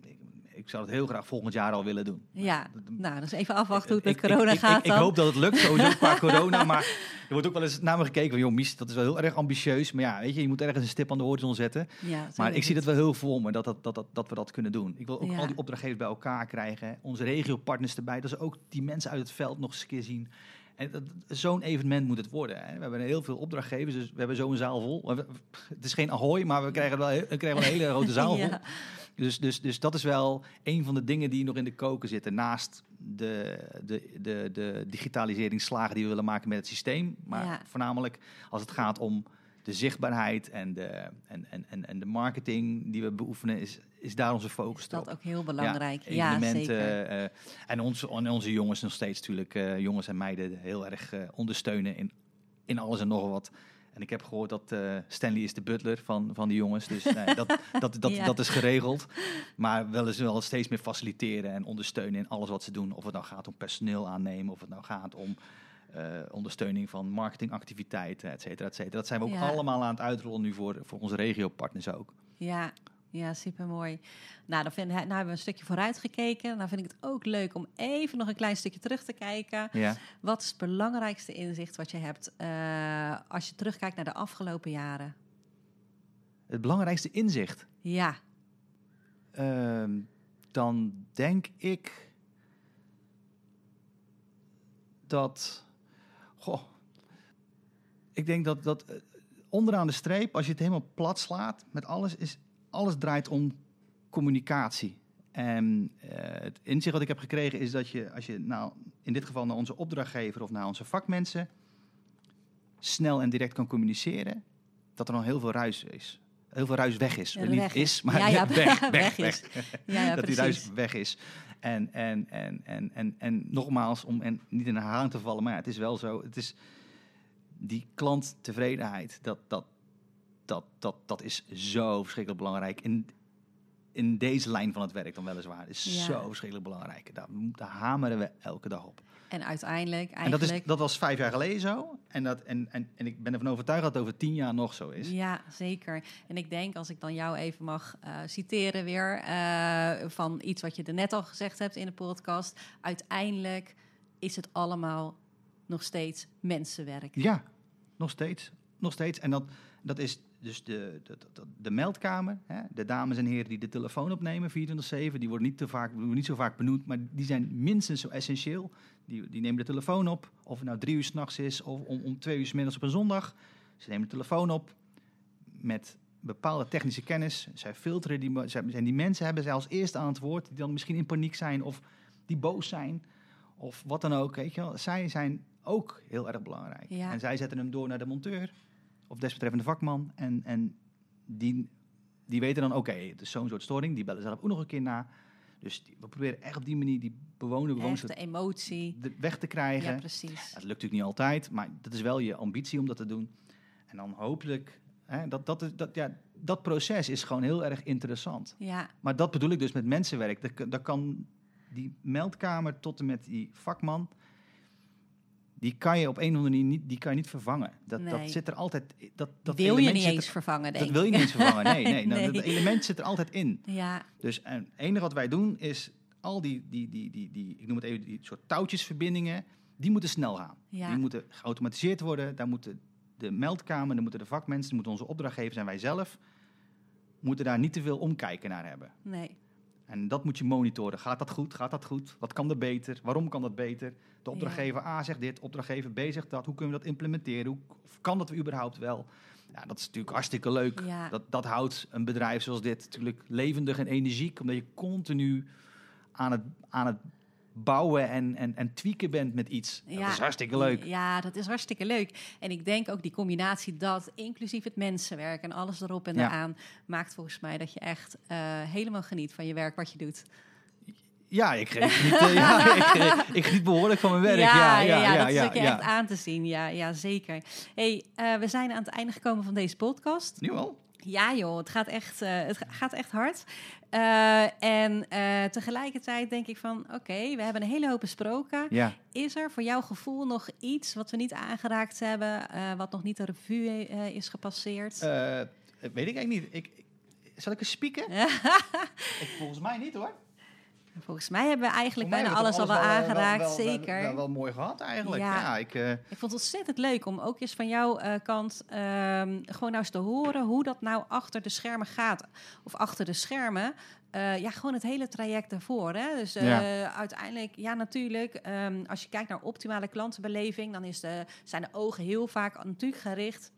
Ik, ik zou het heel graag volgend jaar al willen doen. Ja, nou, dus even afwachten hoe het met Ik- corona ik, gaat ik, dan. ik hoop dat het lukt, sowieso qua corona. Maar er wordt ook wel eens naar me gekeken van... joh, Mies, dat is wel heel erg ambitieus. Maar ja, weet je, je moet ergens een stip aan de horizon zetten. ja, Maar ik zie dat wel heel voor me, dat, dat, dat, dat, dat we dat kunnen doen. Ik wil ook Ja. al die opdrachtgevers bij elkaar krijgen. Onze regiopartners erbij. Dat ze ook die mensen uit het veld nog eens een keer zien. Zo'n evenement moet het worden. Hè. We hebben heel veel opdrachtgevers, dus we hebben zo'n zaal vol. Het is geen ahoy, maar we krijgen wel, we krijgen wel een hele grote zaal vol. Ja. Dus, dus, dus dat is wel een van de dingen die nog in de koken zitten. Naast de, de, de, de digitaliseringsslagen die we willen maken met het systeem. Maar Ja. voornamelijk als het gaat om de zichtbaarheid en de, en, en, en, en de marketing die we beoefenen, is, is daar onze focus Is dat ook heel belangrijk? Ja, Ja, evenementen. zeker. eh, en, onze, en onze jongens nog steeds natuurlijk, eh, jongens en meiden, heel erg eh, ondersteunen in, in alles en nog wat. En ik heb gehoord dat Stanley is de butler van, van die jongens. Dus nee, dat, dat, dat, Ja. dat is geregeld. Maar wel eens wel steeds meer faciliteren en ondersteunen in alles wat ze doen. Of het nou gaat om personeel aannemen, of het nou gaat om ondersteuning van marketingactiviteiten, et cetera, et cetera. Dat zijn we ook Ja. allemaal aan het uitrollen nu voor, voor onze regiopartners ook. Ja, ja super mooi. Nou, dan vind, nou hebben we een stukje vooruit gekeken. Dan vind ik het ook leuk om even nog een klein stukje terug te kijken. Ja. Wat is het belangrijkste inzicht wat je hebt eh, als je terugkijkt naar de afgelopen jaren? Het belangrijkste inzicht. Ja, Ehm, dan denk ik dat. Goh. Ik denk dat, dat eh, onderaan de streep, als je het helemaal plat slaat met alles, is alles draait om communicatie. En eh, het inzicht wat ik heb gekregen is dat je, als je nou in dit geval naar onze opdrachtgever of naar onze vakmensen snel en direct kan communiceren, dat er nog heel veel ruis is. Heel veel ruis weg is. Ja, Niet weg is, maar Ja, ja, weg, weg, weg is. Dat die ruis weg is. En, en, en, en, en, en nogmaals, om en niet in herhaling te vallen, maar ja, het is wel zo. Het is die klanttevredenheid, dat, dat, dat, dat, dat is zo verschrikkelijk belangrijk. In, in deze lijn van het werk dan weliswaar. is Ja. zo verschrikkelijk belangrijk. Daar, daar hameren we elke dag op. En uiteindelijk, En eigenlijk... dat, is, dat was vijf jaar geleden zo. En, dat, en, en, en ik ben ervan overtuigd dat het over tien jaar nog zo is. Ja, zeker. En ik denk, als ik dan jou even mag eh, citeren weer, eh, van iets wat je er net al gezegd hebt in de podcast. Uiteindelijk is het allemaal nog steeds mensenwerk. Ja, nog steeds. Nog steeds. En dat, dat is dus de, de, de, de meldkamer. Hè? De dames en heren die de telefoon opnemen, 24-7. Die worden niet, te vaak, worden niet zo vaak benoemd, maar die zijn minstens zo essentieel. Die, die nemen de telefoon op, of het nou drie uur s'nachts is of om, om twee uur 's middags op een zondag. Ze nemen de telefoon op met bepaalde technische kennis. Zij filteren die, mo- zij- en die mensen hebben zij als eerste aan het woord, die dan misschien in paniek zijn of die boos zijn of wat dan ook. Weet je wel. Zij zijn ook heel erg belangrijk. Ja. En zij zetten hem door naar de monteur of desbetreffende vakman. En, en die, die weten dan, oké, het is zo'n soort storing. Die bellen zelf ook nog een keer na. Dus die- we proberen echt op die manier die bewoner bewoners de emotie. de weg te krijgen. Ja, precies. Dat lukt natuurlijk niet altijd, maar dat is wel je ambitie om dat te doen. En dan hopelijk, hè, dat, dat, is- dat, ja, dat proces is gewoon heel erg interessant. Ja, Maar dat bedoel ik dus met mensenwerk. Dat, dat kan die meldkamer tot en met die vakman, die kan je op een of andere manier niet, die kan je niet vervangen. Dat, Nee. dat zit er altijd. Dat, dat wil je niet eens er- vervangen, denk Dat wil je niet eens vervangen. Nee, nee. nou, Nee. Dat element zit er altijd in. Ja, Dus en het enige wat wij doen is al die, die, die, die, die, ik noem het even, die soort touwtjesverbindingen, die moeten snel gaan. Ja. Die moeten geautomatiseerd worden. Daar moeten de meldkamer, daar moeten de vakmensen, daar moeten onze opdrachtgevers en wij zelf, moeten daar niet te veel omkijken naar hebben. nee. En dat moet je monitoren. Gaat dat goed? Gaat dat goed? Wat kan er beter? Waarom kan dat beter? De opdrachtgever A zegt dit, opdrachtgever B zegt dat. Hoe kunnen we dat implementeren? Hoe kan dat überhaupt wel? Ja, dat is natuurlijk hartstikke leuk. Ja. Dat, dat houdt een bedrijf zoals dit natuurlijk levendig en energiek. Omdat je continu aan het, aan het bouwen en, en, en tweaken bent met iets. Ja. Dat is hartstikke leuk. Ja, dat is hartstikke leuk. En ik denk ook die combinatie dat, inclusief het mensenwerk en alles erop en Ja. eraan, maakt volgens mij dat je echt eh, helemaal geniet van je werk wat je doet. Ja, ik geniet, eh, ja, ik, ik geniet behoorlijk van mijn werk. Ja, ja, ja, dat is ja, ook je ja. echt aan te zien. Ja, ja zeker. Hey, eh, we zijn aan het einde gekomen van deze podcast. Nu al? Ja joh, het gaat echt, eh, het ga- gaat echt hard. Eh, en eh, tegelijkertijd denk ik van, oké, we hebben een hele hoop besproken. Ja. Is er voor jouw gevoel nog iets wat we niet aangeraakt hebben, wat nog niet de revue is gepasseerd? Weet ik eigenlijk niet. Ik, ik- zal ik eens spieken? Ik, volgens mij niet hoor. Volgens mij hebben we eigenlijk bijna alles al wel aangeraakt, wel, wel, zeker. Wel, wel, mooi gehad eigenlijk. Ja. Ja, ik, eh, Ik vond het ontzettend leuk om ook eens van jouw eh, kant ehm, gewoon nou eens te horen hoe dat nou achter de schermen gaat. Of achter de schermen. Eh, ja, gewoon het hele traject daarvoor. Hè? Dus uiteindelijk, ja, natuurlijk, ehm, als je kijkt naar optimale klantenbeleving, dan is de, zijn de ogen heel vaak natuurlijk gericht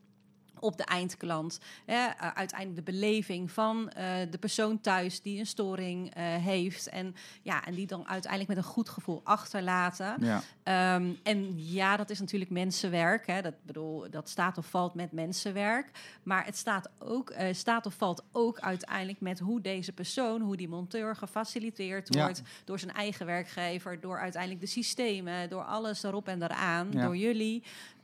op de eindklant. Hè? Eh, uiteindelijk de beleving van eh, de persoon thuis die een storing eh, heeft. En, ja, en die dan uiteindelijk met een goed gevoel achterlaten. ja. Ehm, en ja, dat is natuurlijk mensenwerk. Hè. Dat, bedoel, dat staat of valt met mensenwerk. Maar het staat, ook, staat of valt ook uiteindelijk met hoe deze persoon, hoe die monteur gefaciliteerd Ja. wordt door zijn eigen werkgever, door uiteindelijk de systemen, door alles erop en eraan, Ja. door jullie.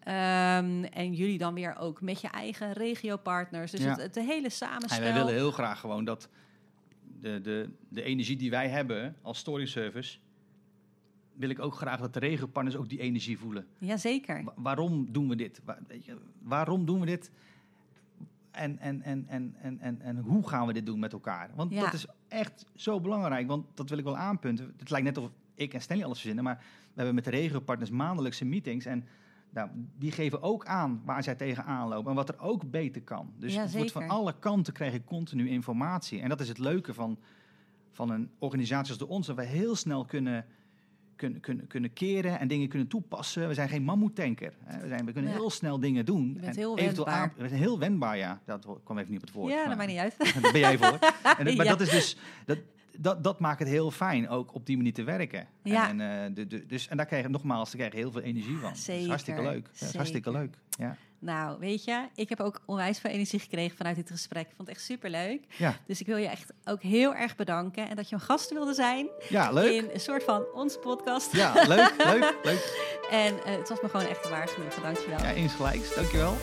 Ehm, en jullie dan weer ook met je eigen regiopartners. Dus Ja. het, het hele samenspel. En wij willen heel graag gewoon dat de, de, de energie die wij hebben als storing service, wil ik ook graag dat de regiopartners ook die energie voelen. Jazeker. Wa- waarom doen we dit? Weet je, waarom doen we dit? En, en, en, en, en, en, en hoe gaan we dit doen met elkaar? Want Ja. dat is echt zo belangrijk. Want dat wil ik wel aanpunten. Het lijkt net of ik en Stanley alles verzinnen. Maar we hebben met de regiopartners maandelijkse meetings. En nou, die geven ook aan waar zij tegenaan lopen. En wat er ook beter kan. Dus Ja, wordt van alle kanten krijg je continu informatie. En dat is het leuke van, van een organisatie als de onze. Dat we heel snel kunnen, kunnen, kunnen, kunnen keren en dingen kunnen toepassen. We zijn geen mammoetanker. We, zijn, we kunnen Ja. heel snel dingen doen. Je bent en heel wendbaar. aan- we zijn heel wendbaar, ja. Dat kwam even niet op het woord. ja, maar- dat maakt niet uit. Daar ben jij voor. En, maar Ja. dat is dus... Dat, dat, dat maakt het heel fijn ook op die manier te werken. Ja. En, eh, de, de, dus, en daar krijg je nogmaals, daar krijg je heel veel energie van. Dat Zeker, is hartstikke leuk. Dat is hartstikke leuk. Ja. Nou, weet je, ik heb ook onwijs veel energie gekregen vanuit dit gesprek. Ik vond het echt super leuk. Ja. Dus ik wil je echt ook heel erg bedanken. En dat je een gast wilde zijn ja, leuk. in een soort van onze podcast. Ja, leuk, leuk, leuk. En eh, het was me gewoon echt een waar genoegen. Dankjewel. Ja, insgelijks. Dankjewel.